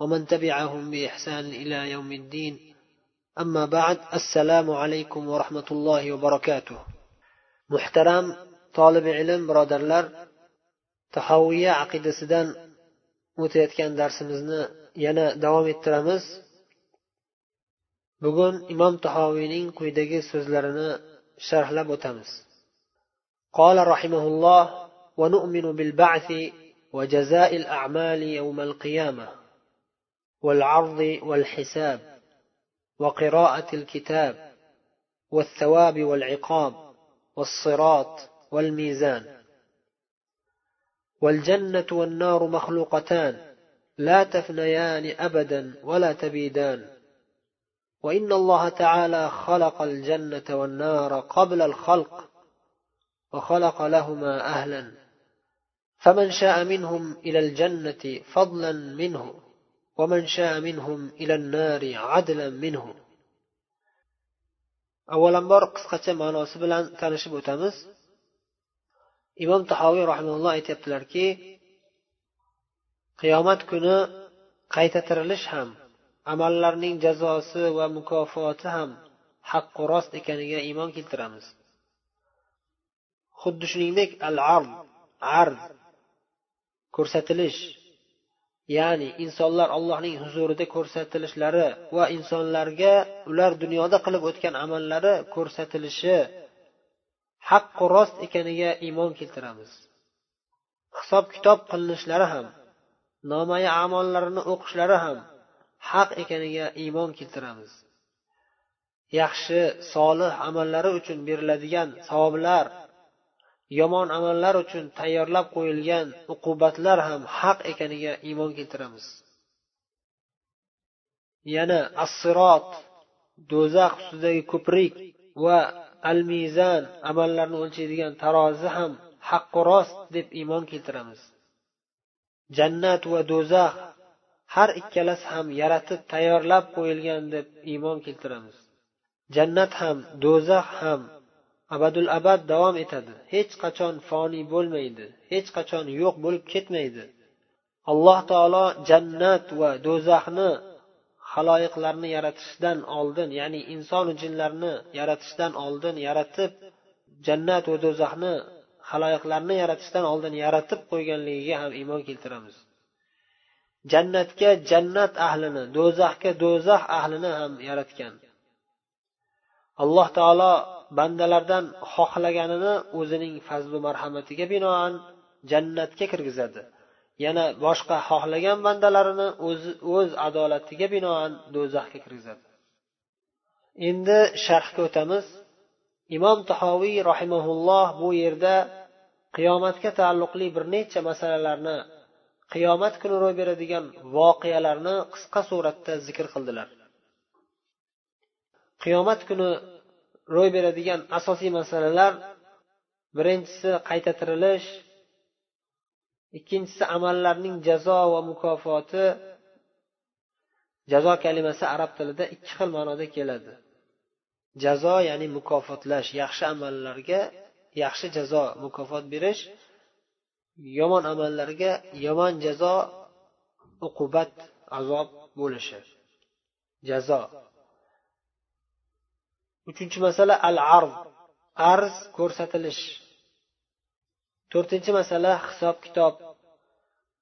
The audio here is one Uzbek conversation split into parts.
ومن تبعهم بإحسان إلى يوم الدين أما بعد السلام عليكم ورحمة الله وبركاته محترم طالب علم برادرلر tahoviya aqidasidan o'tayotgan darsimizni yana davom ettiramiz bugun imom tahoviyning quyidagi so'zlarini sharhlab o'tamiz قال رحمه الله ونؤمن بالبعث وجزاء الأعمال يوم القيامة والعرض والحساب وقراءة الكتاب والثواب والعقاب والصراط والميزان. والجنة والنار مخلوقتان لا تفنيان أبدا ولا تبيدان. وإن الله تعالى خلق الجنة والنار قبل الخلق وخلق لهما أهلا. فمن شاء منهم إلى الجنة فضلا منه. ومن شاء منهم إلى النار عدلا منه avvalambor qisqacha ma'nosi bilan tanishib o'tamiz imom tahoviy rahimalloh aytyaptilarki qiyomat kuni qayta tirilish ham amallarning jazosi va mukofoti ham haqqu rost ekaniga iymon keltiramiz xuddi shuningdek al ard ard ko'rsatilish ya'ni insonlar allohning huzurida ko'rsatilishlari va insonlarga ular dunyoda qilib o'tgan amallari ko'rsatilishi haqqu rost ekaniga iymon keltiramiz. Hisob kitob qilinishlari ham nomaya amollarini o'qishlari ham haq ekaniga iymon keltiramiz. Yaxshi solih amallari uchun beriladigan savoblar yomon amallar uchun tayyorlab qo'yilgan uqubatlar ham haq ekaniga iymon keltiramiz. Yana assirot do'zax ustidagi ko'prik va al mizan amallarni o'lchaydigan tarozi ham haqqu rost deb iymon keltiramiz. Jannat va do'zax har ikkalasi ham yaratib tayyorlab qo'yilgan deb iymon keltiramiz. Jannat ham do'zax ham abadul abad davom etadi. Hech qachon foniy bo'lmaydi hech qachon yo'q bo'lib ketmaydi. Alloh taolo jannat va do'zaxni haloyiqlarni yaratishdan oldin ya'ni insonu jinlarni yaratishdan oldin yaratib jannat va do'zaxni haloyiqlarni yaratishdan oldin yaratib qo'yganligiga ham iymon keltiramiz. Jannatga jannat ahlini do'zaxga do'zax ahlini ham yaratgan. Alloh taolo bandalardan xohlaganini o'zining fazlu marhamatiga binoan jannatga kirgizadi. Yana boshqa xohlagan bandalarini o'zi o'z adolatiga binoan do'zaxga kirgizadi. Endi sharhga o'tamiz. Imom tahoviy rahimaulloh bu yerda qiyomatga taalluqli bir necha masalalarni qiyomat kuni ro'y beradigan voqealarni qisqa suratda zikr qildilar. Qiyomat kuni ro'y beradigan asosiy masalalar. Birinchisi qayta tirilish ikkinchisi amallarning jazo va mukofoti. Jazo kalimasi arab tilida ikki xil ma'noda keladi. Jazo ya'ni mukofotlash yaxshi amallarga yaxshi jazo mukofot berish yomon amallarga yomon jazo uqubat azob bo'lishi. Jazo. Uchinchi masala al arz arz ko'rsatilish. To'rtinchi masala hisob kitob.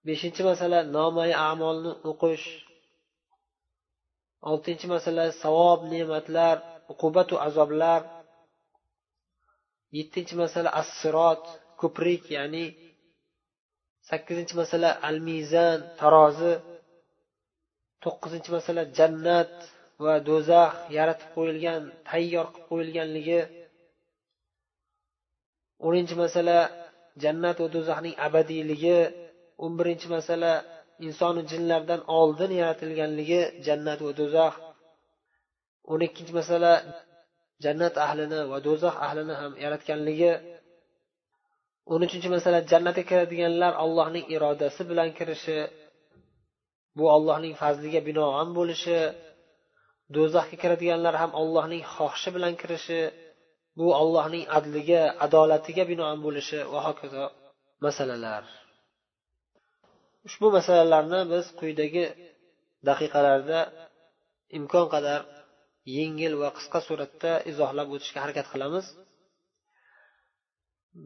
Beshinchi masala nomai amolni o'qish. Oltinchi masala savob ne'matlar uqubatu azoblar. Yettinchi masala as sirot ko'prik ya'ni sakkizinchi masala al mizan tarozi. To'qqizinchi masala jannat. Va do'zax yaratib qo'yilgan tayyor qilib qo'yilganligi. O'ninchi masala jannat va do'zaxning abadiyligi. O'n birinchi masala insonu jinlardan oldin yaratilganligi jannat va do'zax. O'n ikkinchi masala jannat ahlini va do'zax ahlini ham yaratganligi. O'n uchinchi masala jannatga kiradiganlar allohning irodasi bilan kirishi bu allohning fazliga binoan bo'lishi. Do'zaxga kiradiganlar ham allohning xohishi bilan kirishi bu allohning adliga adolatiga binoan bo'lishi va hokazo masalalar. Ushbu masalalarni biz quyidagi daqiqalarda imkon qadar yengil va qisqa suratda izohlab o'tishga harakat qilamiz.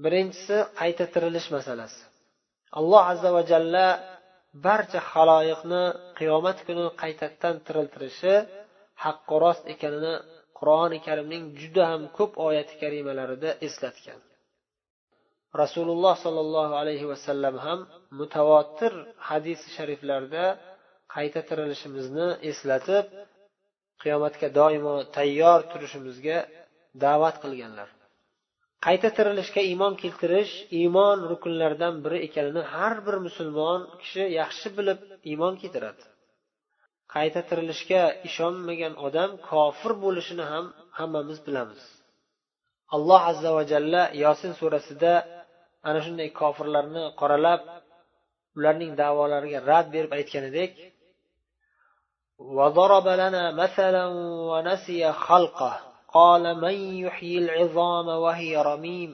Birinchisi qayta tirilish masalasi. Alloh azza va jalla barcha haloyiqni qiyomat kuni qaytadan tiriltirishi haqqi rost ekanini qur'oni karimning juda ham ko'p oyati karimalarida eslatgan. Rasululloh sollallohu alayhi vasallam ham mutavotir hadisi shariflarda qayta tirilishimizni eslatib qiyomatga doimo tayyor turishimizga da'vat qilganlar. Qayta tirilishga iymon keltirish iymon rukunlaridan biri ekanini har bir musulmon kishi yaxshi bilib iymon keltiradi. qayta tirilishga ishonmagan odam kofir bo'lishini ham hammamiz bilamiz alloh azza va jalla yosin surasida ana shunday kofirlarni qoralab ularning da'volariga rad berib aytganidek وضرب لنا مثلا ونسي خلقه قال من يحيي العظام وهي رميم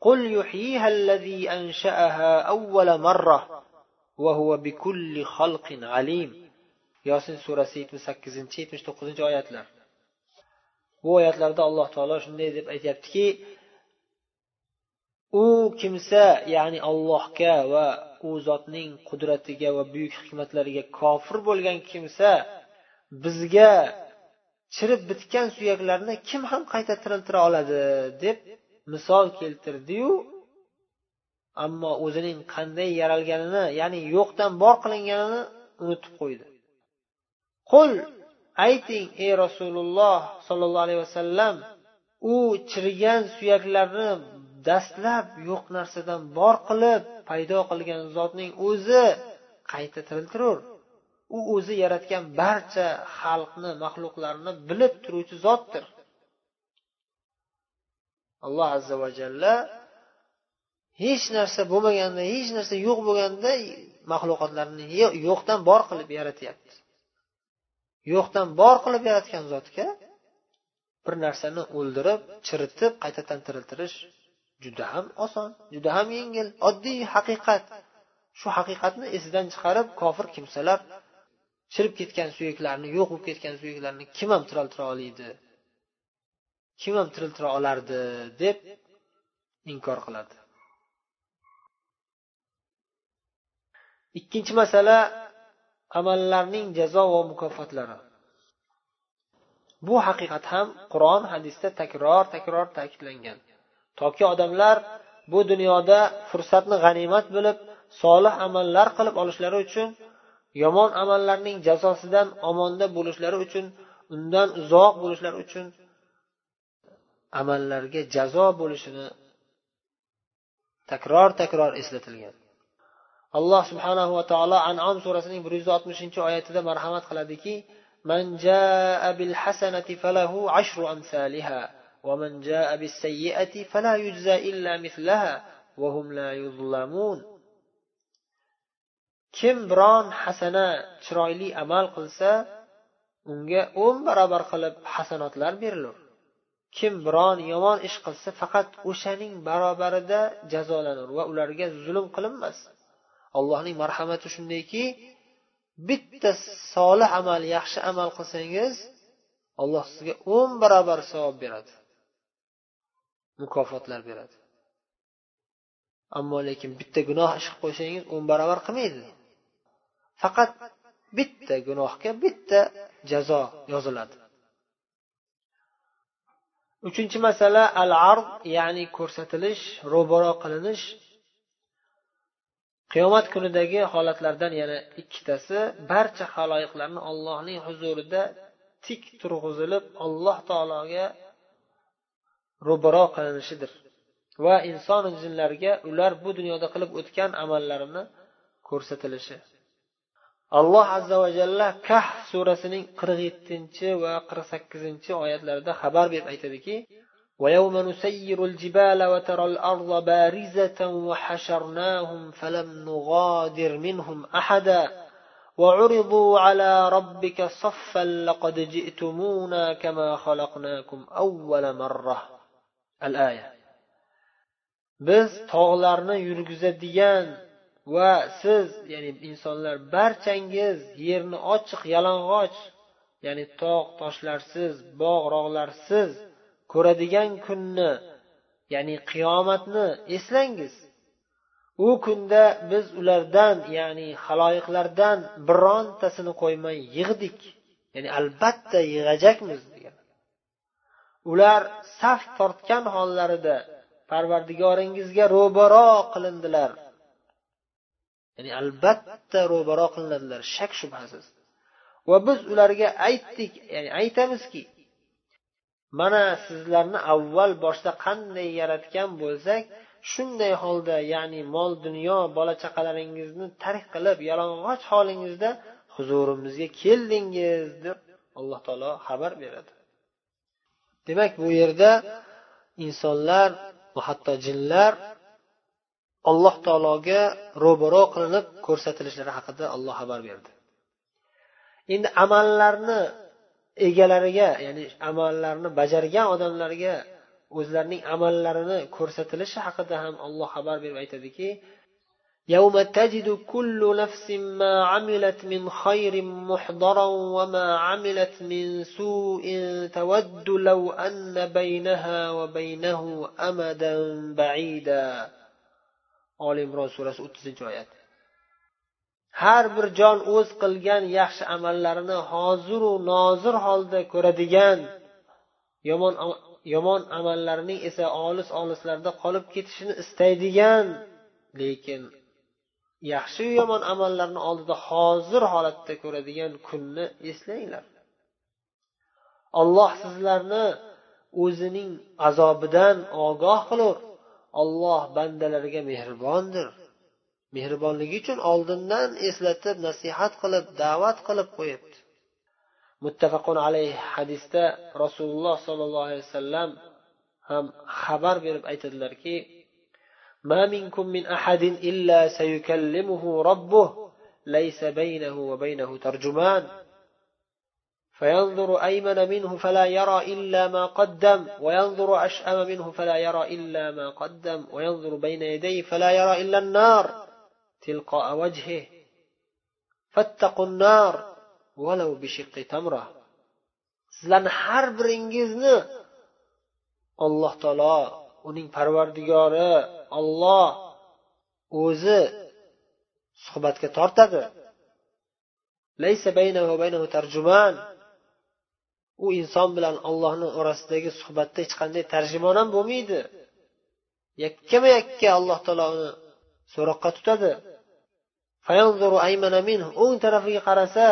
قل يحييها الذي أنشأها أول مرة وهو بكل خلق عليم yosin surasi yetmish sakkizinchi yetmish to'qqizinchi oyatlar. Bu oyatlarda alloh taolo shunday deb aytyaptiki u kimsa ya'ni allohga va u zotning qudratiga va buyuk hikmatlariga kofir bo'lgan kimsa bizga chirib bitgan suyaklarni kim ham qayta tiriltira oladi deb misol keltirdiyu ammo o'zining qanday yaralganini ya'ni yo'qdan bor qilinganini unutib qo'ydi. Qul ayting ey rasululloh sollallohu alayhi vasallam u chirigan suyaklarni dastlab yo'q narsadan bor qilib paydo qilgan zotning o'zi qayta tiriltirur. U o'zi yaratgan barcha xalqni maxluqlarni bilib turuvchi zotdir. Alloh azza va jalla hech narsa bo'lmaganda hech narsa yo'q bo'lganda maxluqotlarni yo'qdan bor qilib yaratyapti yo'qdan bor qilib yaratgan zotga bir narsani o'ldirib chiritib qaytadan tiriltirish juda ham oson juda ham yengil oddiy haqiqat. Shu haqiqatni esidan chiqarib kofir kimsalar chirib ketgan suyaklarni yo'q bo'lib ketgan suyaklarni kim ham tiriltira oladi kim ham tiriltira olardi? deb inkor qiladi. Ikkinchi masala amallarning jazo va mukofotlari. Bu haqiqat ham qur'on hadisda takror takror ta'kidlangan. Toki odamlar bu dunyoda fursatni g'animat bilib solih amallar qilib olishlari uchun yomon amallarning jazosidan omonda bo'lishlari uchun undan uzoq bo'lishlari uchun amallarga jazo bo'lishini takror takror eslatilgan. alloh subhanahu va taolo anom surasining bir yuz oltmishinchi oyatida marhamat qiladiki من جاء بالحسنة فله عشر أمثالها ومن جاء بالسيئة فلا يجزى إلا مثلها وهم لا يظلمون kim biron hasana chiroyli amal qilsa unga o'n barobar qilib hasanotlar berilur kim biron yomon ish qilsa faqat o'shaning barobarida jazolanur va ularga zulm qilinmas Allohning marhamati shundayki bitta solih amal yaxshi amal qilsangiz alloh sizga o'n barobar savob beradi. Mukofotlar beradi. Ammo lekin bitta gunoh ish qilib qo'ysangiz o'n barobar qilmaydi. Faqat bitta gunohga bitta jazo yoziladi. Uchinchi masala al ard ya'ni ko'rsatilish ro'baro qilinish qiyomat kunidagi holatlardan yana ikkitasi barcha haloyiqlarni allohning huzurida tik turg'izilib alloh taologa ro'baro qilinishidir. Va inson jinlarga ular bu dunyoda qilib o'tgan amallarini ko'rsatilishi. Alloh azza va jalla kahf surasining qirq yettinchi va qirq sakkizinchi oyatlarida xabar berib aytadiki ويوم نسير الجبال وترى الأرض بارزة وحشرناهم فلم نغادر منهم أحدا وعرضوا على ربك صفا لقد جئتمونا كما خلقناكم أول مرة الآية biz tog'larni yurgizadigan va siz ya'ni insonlar barchangiz yerni ochiq yalang'och ya'ni tog' toshlarsiz bog' rog'larsiz ko'radigan kunni ya'ni qiyomatni eslangiz. U kunda biz ulardan ya'ni haloyiqlardan birontasini qo'ymay yig'dik. Ya'ni albatta yig'ajakmiz degan. Ular saf tortgan hollarida parvardigoringizga ro'baro qilindilar. Ya'ni albatta ro'baro qilinadilar shak shubhasiz. Va biz ularga aytdik ya'ni aytamizki mana sizlarni avval boshda qanday yaratgan bo'lsak shunday holda ya'ni mol dunyo bola chaqalaringizni tark qilib yalang'och holingizda huzurimizga keldingiz deb alloh taolo xabar beradi. Demak bu yerda insonlar va hatto jinlar alloh taologa ro'baro qilinib ko'rsatilishlari haqida alloh xabar berdi. Endi amallarni egalariga ya'ni amallarni bajargan odamlarga o'zlarining amallarini ko'rsatilishi haqida ham alloh xabar berib aytadiki يوم تجد كل نفس ما عملت من خير محضرا وما عملت من سوء تود لو أن بينها وبينه أمدا بعيدا oli imron surasi o'ttizinchi oyat har bir jon o'z qilgan yaxshi amallarini hoziru nozir holda ko'radigan yomon yomon amallarining esa olis olislarda qolib ketishini istaydigan lekin yaxshi yomon amallarni oldida hozir holatda ko'radigan kunni eslanglar. Alloh sizlarni o'zining azobidan ogoh qilur. Olloh bandalariga mehribondir. Mehribonligi uchun oldindan eslatib nasihat qilib da'vat qilib qo'yibdi muttafaqun alayh hadisda rasululloh sollallohu alayhi vasallam ham xabar berib aytadilarki ما منكم من أحد إلا سيكلمه ربه ليس بينه وبينه ترجمان فينظر أيمن منه فلا يرى إلا ما قدم وينظر أشأم منه فلا يرى إلا ما قدم وينظر بين يديه فلا يرى إلا النار تلقاء وجهه فاتقوا النار ولو بشق تمرة sizlarni har biringizni alloh taolo uning parvardigori olloh o'zi suhbatga tortadi u inson bilan ollohni orasidagi suhbatda hech qanday tarjimon ham bo'lmaydi yakkama yakka alloh taolo uni so'roqqa tutadi. O'ng tarafiga qarasa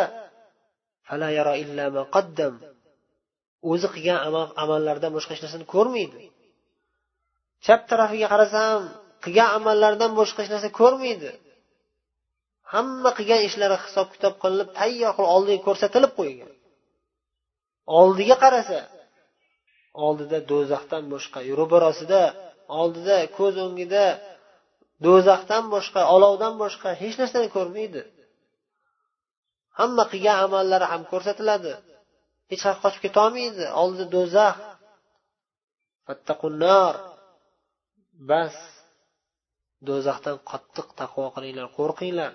o'zi qilgan amallardan boshqa hech narsani ko'rmaydi. Chap tarafiga qarasa ham qilgan amallaridan boshqa hech narsa ko'rmaydi. Hamma qilgan ishlari hisob kitob qilinib tayyor qilib oldiga ko'rsatilib qo'yilgan oldiga qarasa oldida do'zaxdan boshqa ro'barasida oldida ko'z o'ngida do'zaxdan boshqa olovdan boshqa hech narsani ko'rmaydi. Hamma qilgan amallari ham ko'rsatiladi. Hech qayerga qochib ketolmaydi. Oldida do'zax. Bas. Do'zaxdan qattiq taqvo qilinglar qo'rqinglar.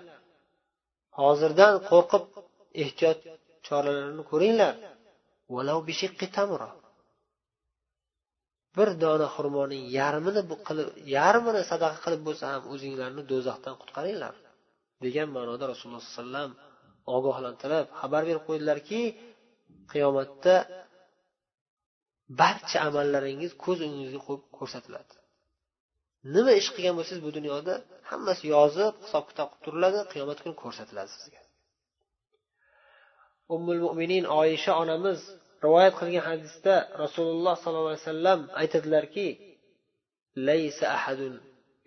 Hozirdan qo'rqib ehtiyot choralarini ko'ringlar. Bir dona xurmoning yarmini qilib yarmini sadaqa qilib bo'lsa ham o'zinglarni do'zaxdan qutqaringlar degan ma'noda rasululloh sollallohu alayhi vasallam ogohlantirib xabar berib qo'ydilarki qiyomatda barcha amallaringiz ko'z o'ngingizga qo'yib ko'rsatiladi. Nima ish qilgan bo'lsangiz bu dunyoda hammasi yozib hisob kitob qilib turiladi qiyomat kuni ko'rsatiladi sizga. Ummul mo'minin oyisha onamiz rivoyat qilgan hadisda rasululloh sollallohu alayhi vasallam aytadilarki laysa ahadun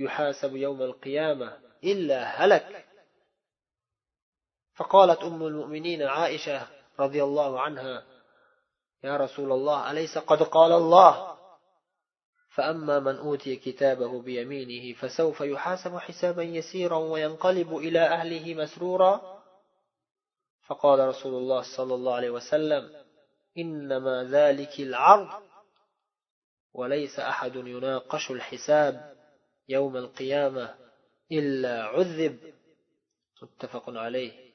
yuhasabu yawmal qiyamah illa halak. فقالت أم المؤمنين عائشة رضي الله عنها يا رسول الله أليس قد قال الله فأما من أوتي كتابه بيمينه فسوف يحاسب حسابا يسيرا وينقلب إلى أهله مسرورا فقال رسول الله صلى الله عليه وسلم إنما ذلك العرض وليس أحد يناقش الحساب يوم القيامة إلا عذب. متفق عليه.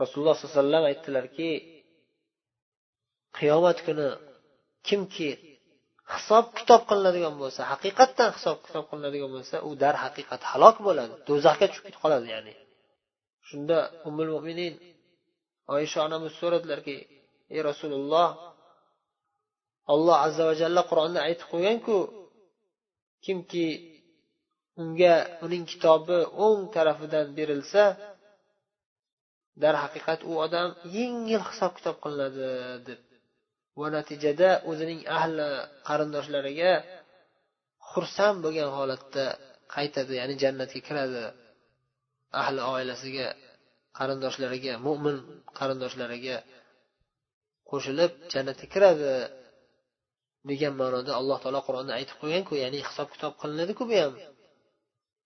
رسول الله صلى الله عليه وسلم كي قيامت كنا كم كي خصاب كتاب قلنا ديوان موسى حقيقة خصاب كتاب قلنا ديوان موسى ودار حقيقة حلاك بولاد دوزاك كتشوكي تقلد يعني شندا أم المؤمنين عائشة أنا مستورد لكي ey rasululloh alloh azza va jalla qur'onda aytib qo'yganku kimki unga uning kitobi o'ng tarafidan berilsa darhaqiqat u odam yengil hisob kitob qilinadi deb. Va natijada o'zining ahli qarindoshlariga xursand bo'lgan holatda qaytadi ya'ni jannatga kiradi. Ahli oilasiga qarindoshlariga mo'min qarindoshlariga qo'shilib jannatga kiradi degan ma'noda alloh taolo qur'onda aytib qo'yganku ya'ni hisob kitob qilinadiku bu ham.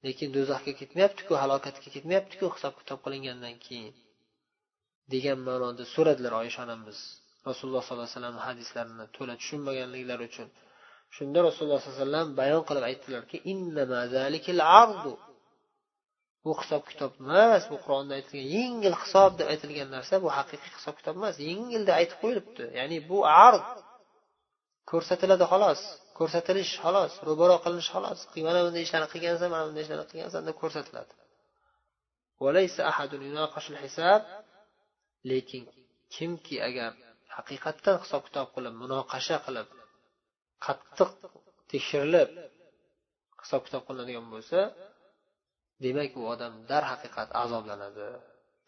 Lekin do'zaxga ketmayaptiku halokatga ketmayaptiku hisob kitob qilingandan keyin degan ma'noda so'radilar oysha onamiz rasululloh sollallohu alayhi vasallam hadislarini to'la tushunmaganliklari uchun. Shunda rasululloh sollallohu alayhi vasallam bayon qilib aytdilarki bu hisob kitob emas bu qur'onda aytilgan yengil hisob deb aytilgan narsa bu haqiqiy hisob kitob emas yengil deb aytib qo'yilibdi. Ya'ni bu ard ko'rsatiladi xolos ko'rsatilish xolos ro'baro qilinish xolos. Mana bunday ishlarni qilgansan mana bunday ishlarni qilgansan deb ko'rsatiladi. Lekin kimki agar haqiqatdan hisob kitob qilib munoqasha qilib qattiq tekshirilib hisob kitob qilinadigan bo'lsa demak u odam darhaqiqat azoblanadi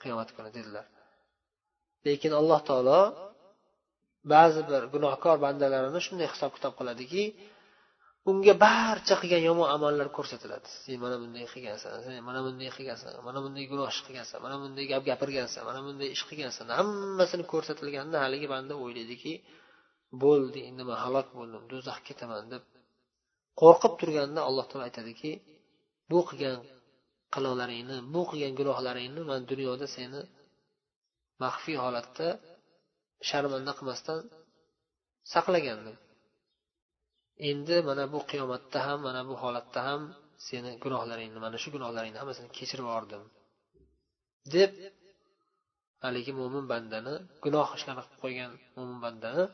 qiyomat kuni dedilar. Lekin alloh taolo ba'zi bir gunohkor bandalarini shunday hisob kitob qiladiki unga barcha qilgan yomon amallar ko'rsatiladi. Sen mana bunday qilgansan sen mana bunday qilgansan mana bunday gunoh ish qilgansan mana bunday gap gapirgansan mana bunday ish qilgansan hammasini ko'rsatilganda haligi banda o'ylaydiki bo'ldi endi man halok bo'ldim do'zaxga ketaman deb qo'rqib turganda alloh taolo aytadiki bu qilgan qiliqlaringni bu qilgan gunohlaringni man dunyoda seni maxfiy holatda sharmanda qilmasdan saqlagandim. Endi mana bu qiyomatda ham mana bu holatda ham seni gunohlaringni mana shu gunohlaringni hammasini kechirib yubordim. Deb haligi mo'min bandani gunoh ishlarni qilib qo'ygan mo'min bandani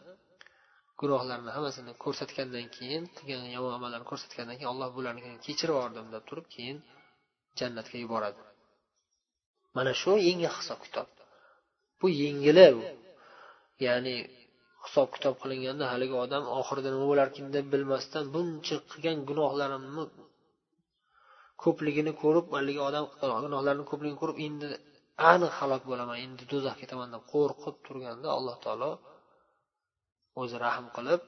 gunohlarini hammasini ko'rsatgandan keyin qilgan yomon amallarni ko'rsatgandan keyin alloh bularni kechirib yubordim deb turib keyin jannatga yuboradi. Mana shu yengil hisob kitob bu yengili ya'ni hisob kitob qilinganda haligi odam oxirida nima bo'larkin deb bilmasdan buncha qilgan gunohlarimni ko'pligini ko'rib haligi odam gunohlarni ko'pligini ko'rib endi aniq halok bo'laman endi do'zaxga ketaman deb qo'rqib turganda alloh taolo o'zi rahm qilib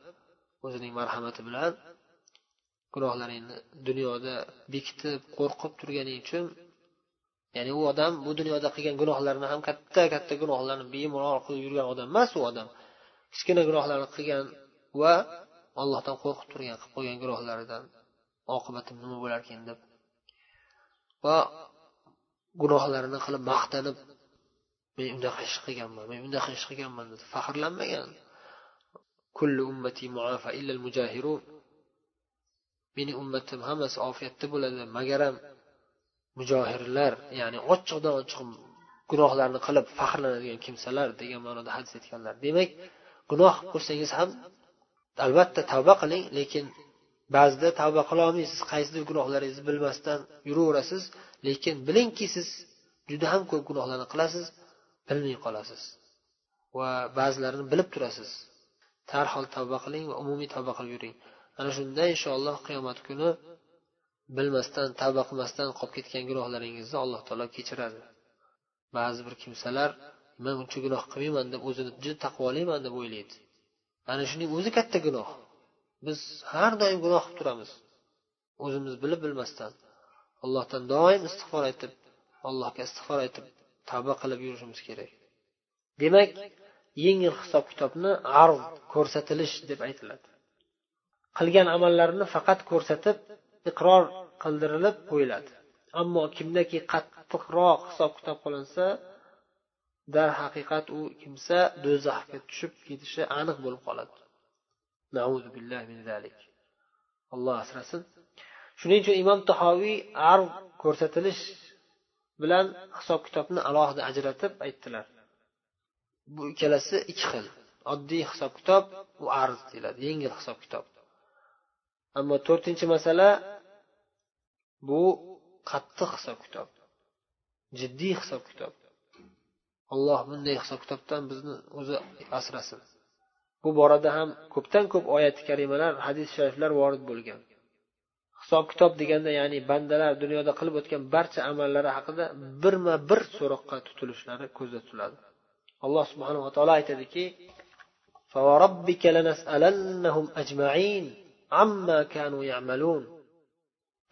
o'zining marhamati bilan gunohlaringni dunyoda bekitib qo'rqib turganing uchun ya'ni u odam bu dunyoda qilgan gunohlarini ham katta katta gunohlarni bemalol qilib yurgan odam emas u odam. Kichkina gunohlarni qilgan va allohdan qo'rqib turgan qilib qo'ygan gunohlaridan oqibatim nima bo'larkin deb va gunohlarini qilib maqtanib men unaqa ish qilganman men bunaqa ish qilganman deb faxrlanmagan. Kullu ummati muafa illa mujahirun. Mening ummatim hammasi ofiyatda bo'ladi. Magaram mujohirlar ya'ni ochiqdan ochiq gunohlarni qilib faxrlanadigan kimsalar degan ma'noda hadis aytganlar. Demak gunoh qilsangiz ham albatta tavba qiling lekin ba'zida tavba qilolmaysiz qaysidir gunohlaringizni bilmasdan yuraverasiz lekin bilingki siz juda ham ko'p gunohlarni qilasiz bilmay qolasiz va ba'zilarini bilib turasiz. Darhol tavba qiling va umumiy tavba qilib yuring. Ana shunda inshaalloh qiyomat kuni bilmasdan tavba qilmasdan qolib ketgan gunohlaringizni alloh taolo kechiradi. Ba'zi bir kimsalar man uncha gunoh qilmayman deb o'zini juda taqvoliman deb o'ylaydi. Ana shuning o'zi katta gunoh. Biz har doim gunoh qilib turamiz. O'zimiz bilib bilmasdan. Allohdan doim istig'for aytib allohga istig'for aytib tavba qilib yurishimiz kerak. Demak yengil hisob kitobni arz ko'rsatilish deb aytiladi. Qilgan amallarini faqat ko'rsatib iqror qildirilib qo'yiladi. Ammo kimdaki qattiqroq hisob kitob qilinsa darhaqiqat u kimsa do'zaxga tushib ketishi aniq bo'lib qoladi. Alloh asrasin. Shuning uchun imom tahoviy arv ko'rsatilish bilan hisob kitobni alohida ajratib aytdilar. Bu ikkalasi ikki xil. Oddiy hisob kitob u arz deyiladi. Yengil hisob kitob. Ammo to'rtinchi masala bu qattiq hisob kitob. Jiddiy hisob kitob. Alloh bunday hisob kitobdan bizni o'zi asrasin. Bu borada ham ko'pdan ko'p oyati karimalar hadis shariflar vorid bo'lgan. Hisob kitob deganda ya'ni bandalar dunyoda qilib o'tgan barcha amallari haqida birma bir so'roqqa tutilishlari ko'zda tutiladi. Alloh subhanava taolo aytadiki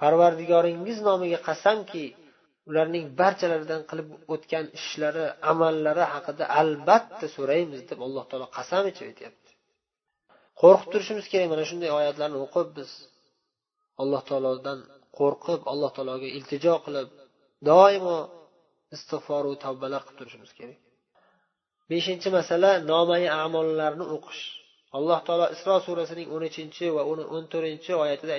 parvardigoringiz nomiga qasamki ularning barchalaridan qilib o'tgan ishlari amallari haqida albatta so'raymiz deb alloh taolo qasam ichib aytyapti. Qo'rqib turishimiz kerak mana shunday oyatlarni o'qib biz alloh taolodan qo'rqib alloh taologa iltijo qilib doimo istig'foru tavbalar qilib turishimiz kerak. Beshinchi masala nomai amollarni o'qish. alloh taolo isro surasining o'n uchinchi va o'n to'rtinchi oyatida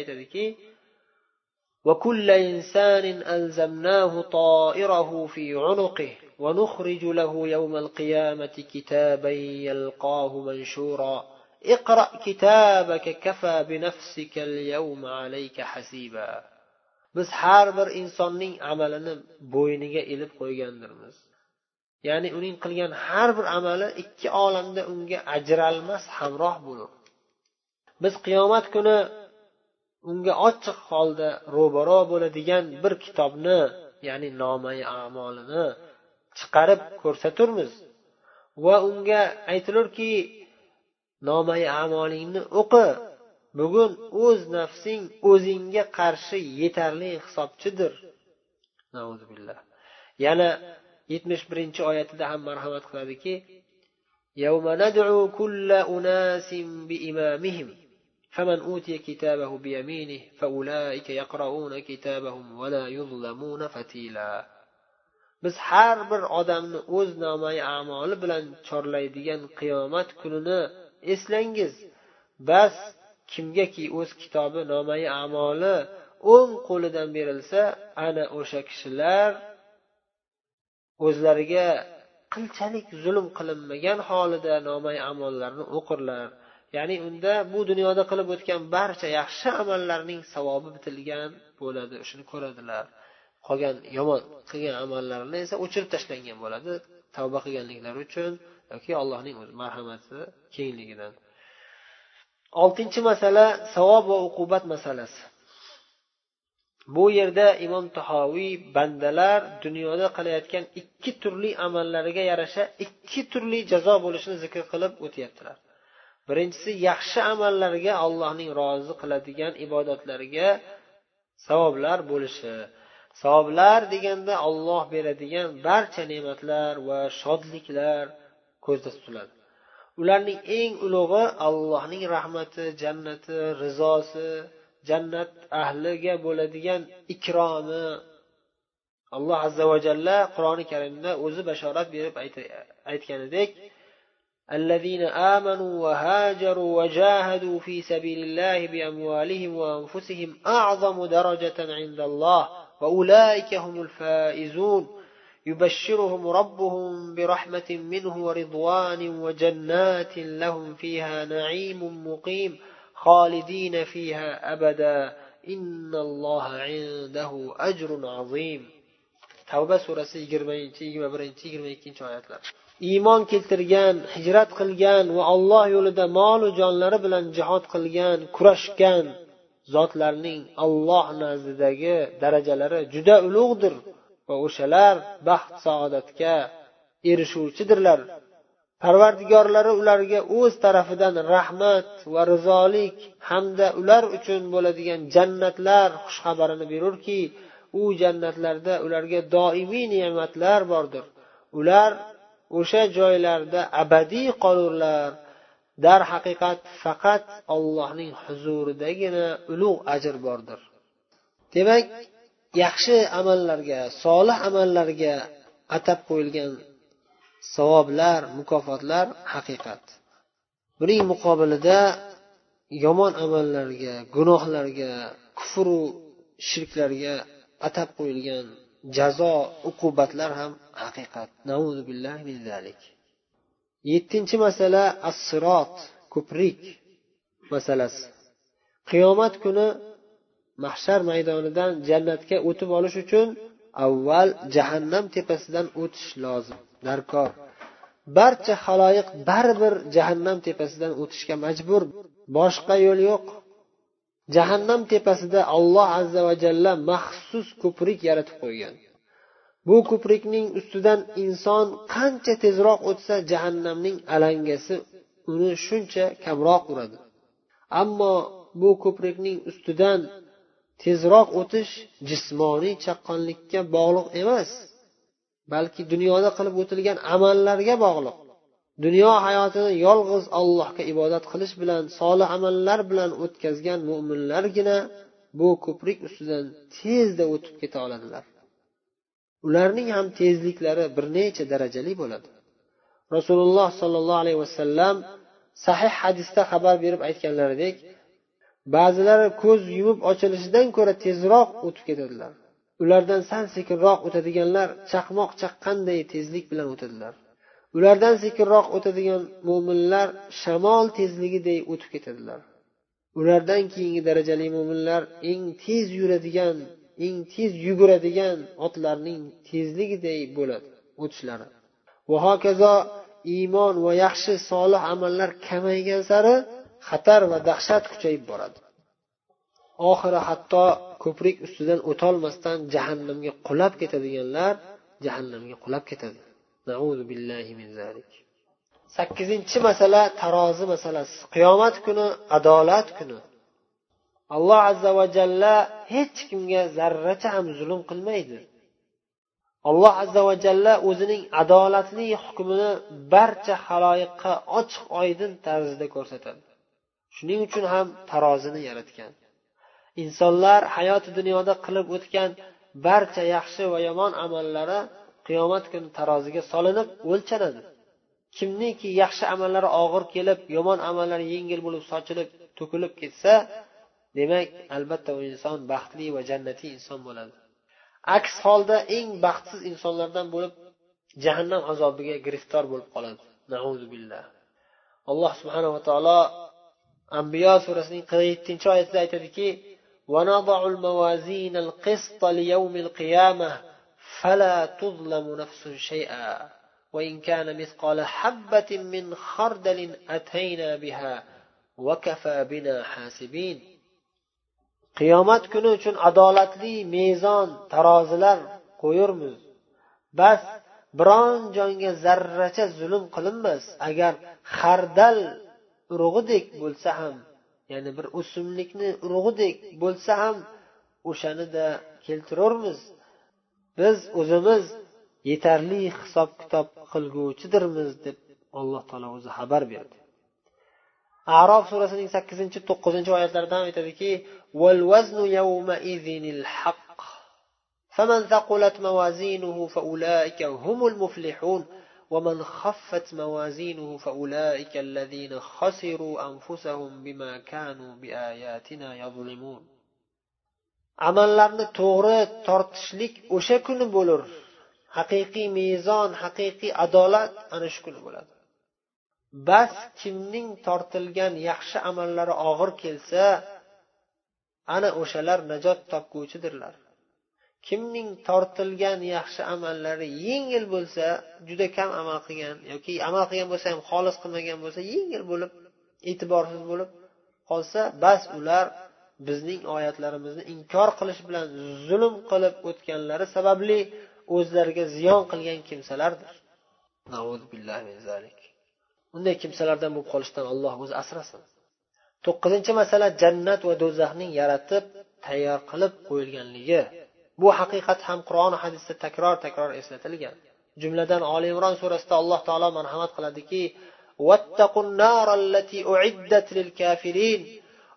وكل إنسان ألزمناه طائره في عنقه ونخرج له يوم القيامة كتابا يلقاه منشورا اقرأ كتابك كفى بنفسك اليوم عليك حسيبا بس حار بر إنسان عملنا إلي إلب قويجاندرمز ya'ni uning qilgan har bir amali ikki olamda unga ajralmas hamroh bo'lur. Biz qiyomat kuni unga ochiq holda ro'baro bo'ladigan bir kitobni ya'ni nomai amolini chiqarib ko'rsaturmiz. Va unga aytilurki nomai amolingni o'qi bugun o'z nafsing o'zingga qarshi yetarli hisobchidir. Yana yetmish birinchi oyatida ham marhamat qiladiki فمن أوتي كتابه بيمينه فأولئك يقرؤون كتابهم ولا يظلمون فتيلا biz har bir odamni o'z nomai amoli bilan chorlaydigan qiyomat kunini eslangiz bas kimgaki o'z kitobi nomai amoli o'ng qo'lidan berilsa ana o'sha kishilar o'zlariga qilchalik zulm qilinmagan holida nomay amollarini o'qirlar. Ya'ni unda bu dunyoda qilib o'tgan barcha yaxshi amallarning savobi bitilgan bo'ladi shuni ko'radilar. Qolgan yomon qilgan amallarini esa o'chirib tashlangan bo'ladi tavba qilganliklari uchun yoki allohning o'zi marhamati kengligidan oltinchi masala savob va uqubat masalasi. Bu yerda imom tahoviy bandalar dunyoda qilayotgan ikki turli amallariga yarasha ikki turli jazo bo'lishini zikr qilib o'tyaptilar. Birinchisi yaxshi amallarga allohning rozi qiladigan ibodatlariga savoblar bo'lishi. Savoblar deganda olloh beradigan barcha ne'matlar va shodliklar ko'zda tutiladi. Ularning eng ulug'i allohning rahmati jannati rizosi jannat ahliga bo'ladigan ikromi alloh azza va jalla qur'oni karimda o'zi bashorat berib aytganidek الذين آمنوا وهاجروا وجاهدوا في سبيل الله بأموالهم وأنفسهم أعظم درجة عند الله وأولئك هم الفائزون يبشرهم ربهم برحمة منه ورضوان وجنات لهم فيها نعيم مقيم خالدين فيها أبدا إن الله عنده أجر عظيم tavba surasi yigirmanchi yigirma birinchi yigirma ikkinchi oyatlar iymon keltirgan hijrat qilgan va alloh yo'lida molu jonlari bilan jihod qilgan kurashgan zotlarning alloh nazdidagi darajalari juda ulug'dir va o'shalar baxt saodatga erishuvchidirlar Parvardigorlari ularga o'z tarafidan rahmat va rizolik hamda ular uchun bo'ladigan jannatlar xushxabarini berurki u jannatlarda ularga doimiy ne'matlar bordir. Ular o'sha joylarda abadiy qolurlar. Darhaqiqat faqat ollohning huzuridagina ulug' ajr bordir. Demak yaxshi amallarga solih amallarga atab qo'yilgan savoblar mukofotlar haqiqat. Buning muqobilida yomon amallarga gunohlarga kufru shirklarga atab qo'yilgan jazo uqubatlar ham haqiqat. Yettinchi masala as sirot ko'prik masalasi. Qiyomat kuni mahshar maydonidan jannatga o'tib olish uchun avval jahannam tepasidan o'tish lozim. Darkor. Barcha haloyiq baribir jahannam tepasidan o'tishga majbur. Boshqa yo'l yo'q. Jahannam tepasida alloh azza va jalla maxsus ko'prik yaratib qo'ygan. Bu ko'prikning ustidan inson qancha tezroq o'tsa jahannamning alangasi uni shuncha kamroq uradi. Ammo bu ko'prikning ustidan tezroq o'tish jismoniy chaqqonlikka bog'liq emas. Balki dunyoda qilib o'tilgan amallarga bog'liq. Dunyo hayotini yolg'iz allohga ibodat qilish bilan solih amallar bilan o'tkazgan mo'minlargina bu ko'prik ustidan tezda o'tib keta oladilar. Ularning ham tezliklari bir necha darajali bo'ladi. Rasululloh sollallohu alayhi vasallam sahih hadisda xabar berib aytganlaridek ba'zilari ko'z yumib ochilishidan ko'ra tezroq o'tib ketadilar. Ulardan sal sekinroq o'tadiganlar chaqmoq chaqqanday tezlik bilan o'tadilar. Ulardan sekinroq o'tadigan mo'minlar shamol tezligiday o'tib ketadilar. Ulardan keyingi darajali mo'minlar eng tez yuradigan eng tez yuguradigan otlarning tezligiday bo'ladi o'tishlari. Va hokazo iymon va yaxshi solih amallar kamaygan sari xatar va dahshat kuchayib boradi. Oxiri hatto ko'prik ustidan o'tolmasdan jahannamga qulab ketadiganlar jahannamga qulab ketadi. Sakkizinchi masala tarozi masalasi. Qiyomat kuni adolat kuni. Alloh azza va jalla hech kimga zarracha ham zulm qilmaydi. Alloh azza va jalla o'zining adolatli hukmini barcha haloyiqqa ochiq oydin tarzda ko'rsatadi. Shuning uchun ham tarozini yaratgan. Insonlar hayoti dunyoda qilib o'tgan barcha yaxshi va yomon amallari qiyomat kuni taroziga solinib o'lchanadi. Kimniki yaxshi amallari og'ir kelib yomon amallari yengil bo'lib sochilib to'kilib ketsa demak albatta u inson baxtli va jannatiy inson bo'ladi. Aks holda eng baxtsiz insonlardan bo'lib jahannam azobiga giriftor bo'lib qoladi. Alloh subhanava taolo ambiyo surasining qirq yettinchi oyatida aytadiki ونضع الموازين القسط ليوم القيامة فلا تظلم نفس شيئا وإن كان مثقال حبة من خردل أتينا بها وكفى بنا حاسبين qiyomat kuni uchun adolatli mezon tarozilar qo'yurmiz bas biron jonga zarracha zulm qilinmas agar xardal urug'idek bo'lsa ham ya'ni bir o'simlikni urug'idek bo'lsa ham o'shanida keltirurmiz biz o'zimiz yetarli hisob kitob qilguvchidirmiz deb alloh taolo o'zi xabar berdi arof surasining sakkizinchi to'qqizinchi oyatlarida aytadiki فمن ثقلت موازينه فأولئك هم المفلحون ومن خفت موازينه فأولئك الذين خسروا أنفسهم بما كانوا بآياتنا يظلمون amallarni to'g'ri tortishlik o'sha kuni bo'lur haqiqiy mezon haqiqiy adolat ana shu kuni bo'ladi bas kimning tortilgan yaxshi amallari og'ir kelsa ana o'shalar najot topguvchidirlar Kimning tortilgan yaxshi amallari yengil bo'lsa juda kam amal qilgan yoki amal qilgan bo'lsa ham xolis qilmagan bo'lsa yengil bo'lib e'tiborsiz bo'lib qolsa bas ular bizning oyatlarimizni inkor qilish bilan zulm qilib o'tganlari sababli o'zlariga ziyon qilgan kimsalardir. Unday kimsalardan bo'lib qolishdan alloh o'zi asrasin. To'qqizinchi masala jannat va do'zaxning yaratib tayyor qilib qo'yilganligi. Bu haqiqat ham qur'oni hadisda takror takror eslatilgan jumladan oli imron surasida alloh taolo marhamat qiladiki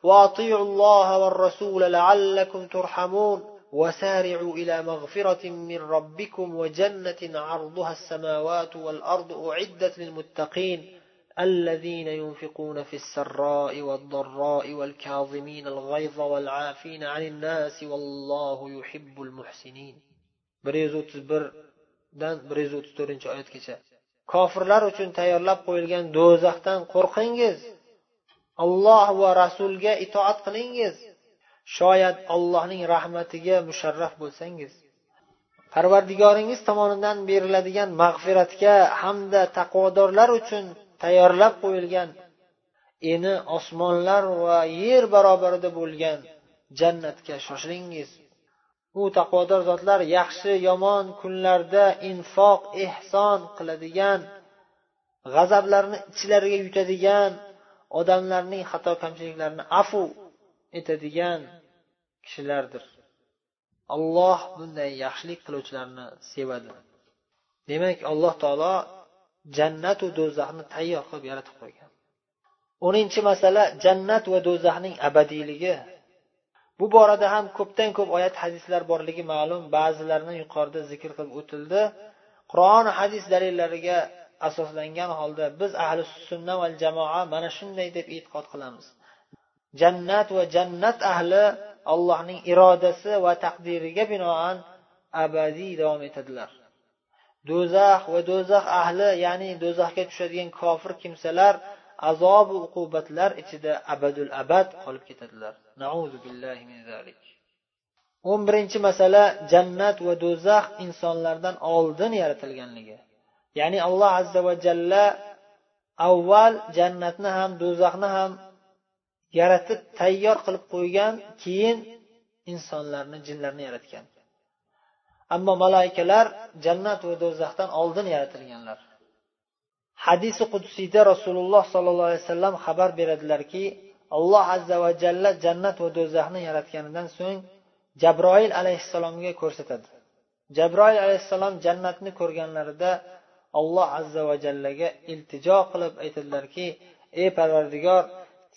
وأطيعوا الله والرسول لعلكم ترحمون وسارعوا إلى مغفرة من ربكم وجنة عرضها السماوات والأرض أعدت للمتقين الذين ينفقون في السراء والضراء والكاظمين الغيظ والعافين عن الناس والله يحب المحسنين bir yuz o'ttiz birdan bir yuz o'ttiz to'rtinchi oyatgacha kofirlar uchun tayyorlab qo'yilgan do'zaxdan qo'rqingiz alloh va rasulga itoat qilingiz shoyat allohning rahmatiga musharraf bo'lsangiz parvardigoringiz tomonidan beriladigan mag'firatga hamda taqvodorlar uchun tayyorlab qo'yilgan eni osmonlar va yer barobarida bo'lgan jannatga shoshilingiz. U taqvodor zotlar yaxshi yomon kunlarda infoq ehson qiladigan g'azablarni ichlariga yutadigan odamlarning xato kamchiliklarini afu etadigan kishilardir. Alloh bunday yaxshilik qiluvchilarni sevadi. Demak alloh taolo jannatu do'zaxni tayyor qilib yaratib qo'ygan. O'ninchi masala jannat va do'zaxning abadiyligi bu borada ham ko'pdan ko'p oyat hadislar borligi ma'lum ba'zilarini yuqorida zikr qilib o'tildi. Qur'on hadis dalillariga asoslangan holda biz ahli sunna va jamoa mana shunday deb e'tiqod qilamiz. Jannat va jannat ahli allohning irodasi va taqdiriga binoan abadiy davom etadilar. Do'zax va do'zax ahli ya'ni do'zaxga tushadigan kofir kimsalar azobu uqubatlar ichida abadul abad qolib ketadilar. O'n birinchi masala jannat va do'zax insonlardan oldin yaratilganligi. Ya'ni alloh azza va jalla avval jannatni ham do'zaxni ham yaratib tayyor qilib qo'ygan keyin insonlarni jinlarni yaratgan. Ammo malaikalar jannat va do'zaxdan oldin yaratilganlar. Hadisi qudsiyda rasululloh sollallohu alayhi vasallam xabar beradilarki alloh azza va jalla jannat va do'zaxni yaratganidan so'ng jabroil alayhissalomga ko'rsatadi. Jabroil alayhissalom jannatni ko'rganlarida alloh azza va jallaga iltijo qilib aytadilarki ey parvardigor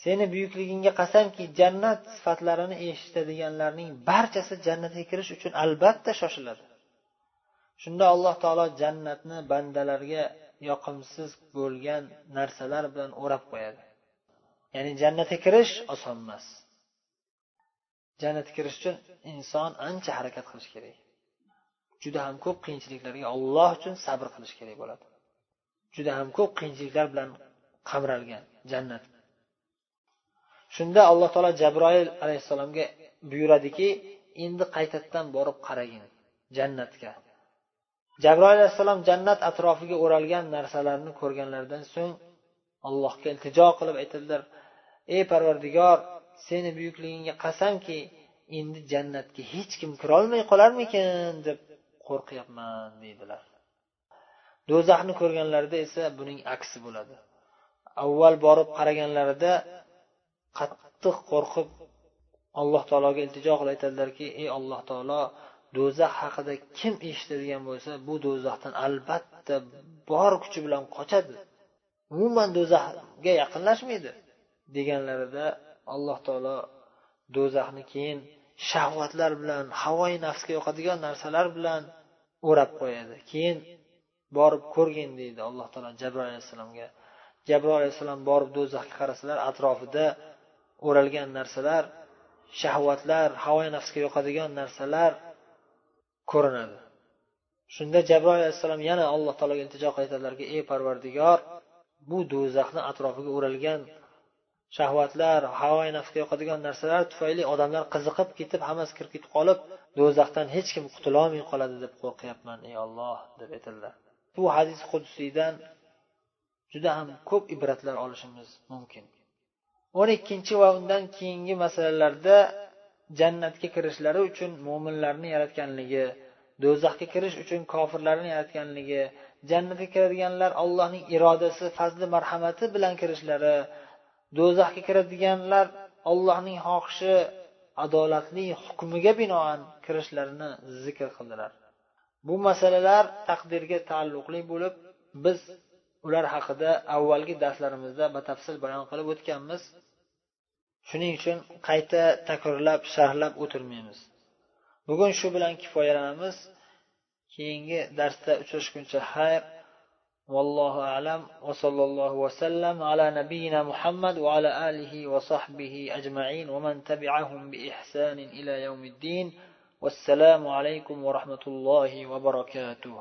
seni buyukligingga qasamki jannat sifatlarini eshitadiganlarning barchasi jannatga kirish uchun albatta shoshiladi. Shunda alloh taolo jannatni bandalarga yoqimsiz bo'lgan narsalar bilan o'rab qo'yadi. Ya'ni jannatga kirish oson emas. Jannatga kirish uchun inson ancha harakat qilish kerak. Juda ham ko'p qiyinchiliklarga olloh uchun sabr qilish kerak bo'ladi. Juda ham ko'p qiyinchiliklar bilan qamralgan jannat. Shunda alloh taolo jabroil alayhissalomga buyuradiki endi qaytadan borib qaragin jannatga. Jabroil alayhissalom jannat atrofiga o'ralgan narsalarni ko'rganlaridan so'ng allohga iltijo qilib aytadilar ey parvardigor seni buyukligingga qasamki endi jannatga hech kim kirolmay qolarmikin? deb qo'rqyapman deydilar. Do'zaxni ko'rganlarida esa buning aksi bo'ladi. Avval borib qaraganlarida qattiq qo'rqib alloh taologa iltijo qilib aytadilarki ey alloh taolo do'zax haqida kim eshitadigan bo'lsa bu do'zaxdan albatta bor kuchi bilan qochadi. Umuman do'zaxga yaqinlashmaydi. deganlarida alloh taolo do'zaxni keyin shahvatlar bilan havoyi nafsga yoqadigan narsalar bilan o'rab qo'yadi. Keyin borib ko'rgin deydi alloh taolo jabroil alayhissalomga. Jabroil alayhissalom borib do'zaxga qarasalar atrofida o'ralgan narsalar shahvatlar havoyi nafsga yoqadigan narsalar ko'rinadi. Shunda jabroil alayhissalom yana alloh taologa iltijo aytadilarki ey parvardigor bu do'zaxni atrofiga o'ralgan shahvatlar havoyi nafsga yoqadigan narsalar tufayli odamlar qiziqib ketib hammasi kirib ketib qolib do'zaxdan hech kim qutulolmay qoladi deb qo'rqyapman ey olloh deb aytadilar. Bu hadis qudsiydan juda ham ko'p ibratlar olishimiz mumkin. O'n ikkinchi va undan keyingi masalalarda jannatga kirishlari uchun mo'minlarni yaratganligi do'zaxga kirish uchun kofirlarni yaratganligi jannatga kiradiganlar allohning irodasi fazli marhamati bilan kirishlari do'zaxga kiradiganlar allohning xohishi adolatli hukmiga binoan kirishlarini zikr qildilar. Bu masalalar taqdirga taalluqli bo'lib biz ular haqida avvalgi darslarimizda batafsil bayon qilib o'tganmiz. shuning uchun qayta takrorlab sharhlab o'tirmaymiz bugun shu bilan kifoyalanamiz keyingi darsda uchrashguncha xayr والله أعلم وصلى الله وسلم على نبينا محمد وعلى آله وصحبه أجمعين ومن تبعهم بإحسان إلى يوم الدين والسلام عليكم ورحمة الله وبركاته